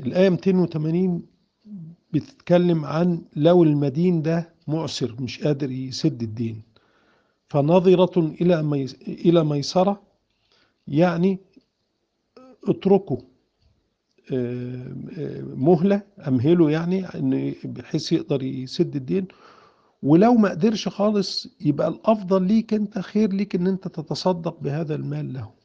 الآية 280 بتتكلم عن لو المدين ده معسر مش قادر يسد الدين. فنظرة إلى إلى ميسرة يعني اتركوا آه، آه، مهلة أمهله يعني إن بحيث يقدر يسد الدين. ولو ما قدرش خالص يبقى الأفضل ليك أنت خير ليك إن أنت تتصدق بهذا المال له.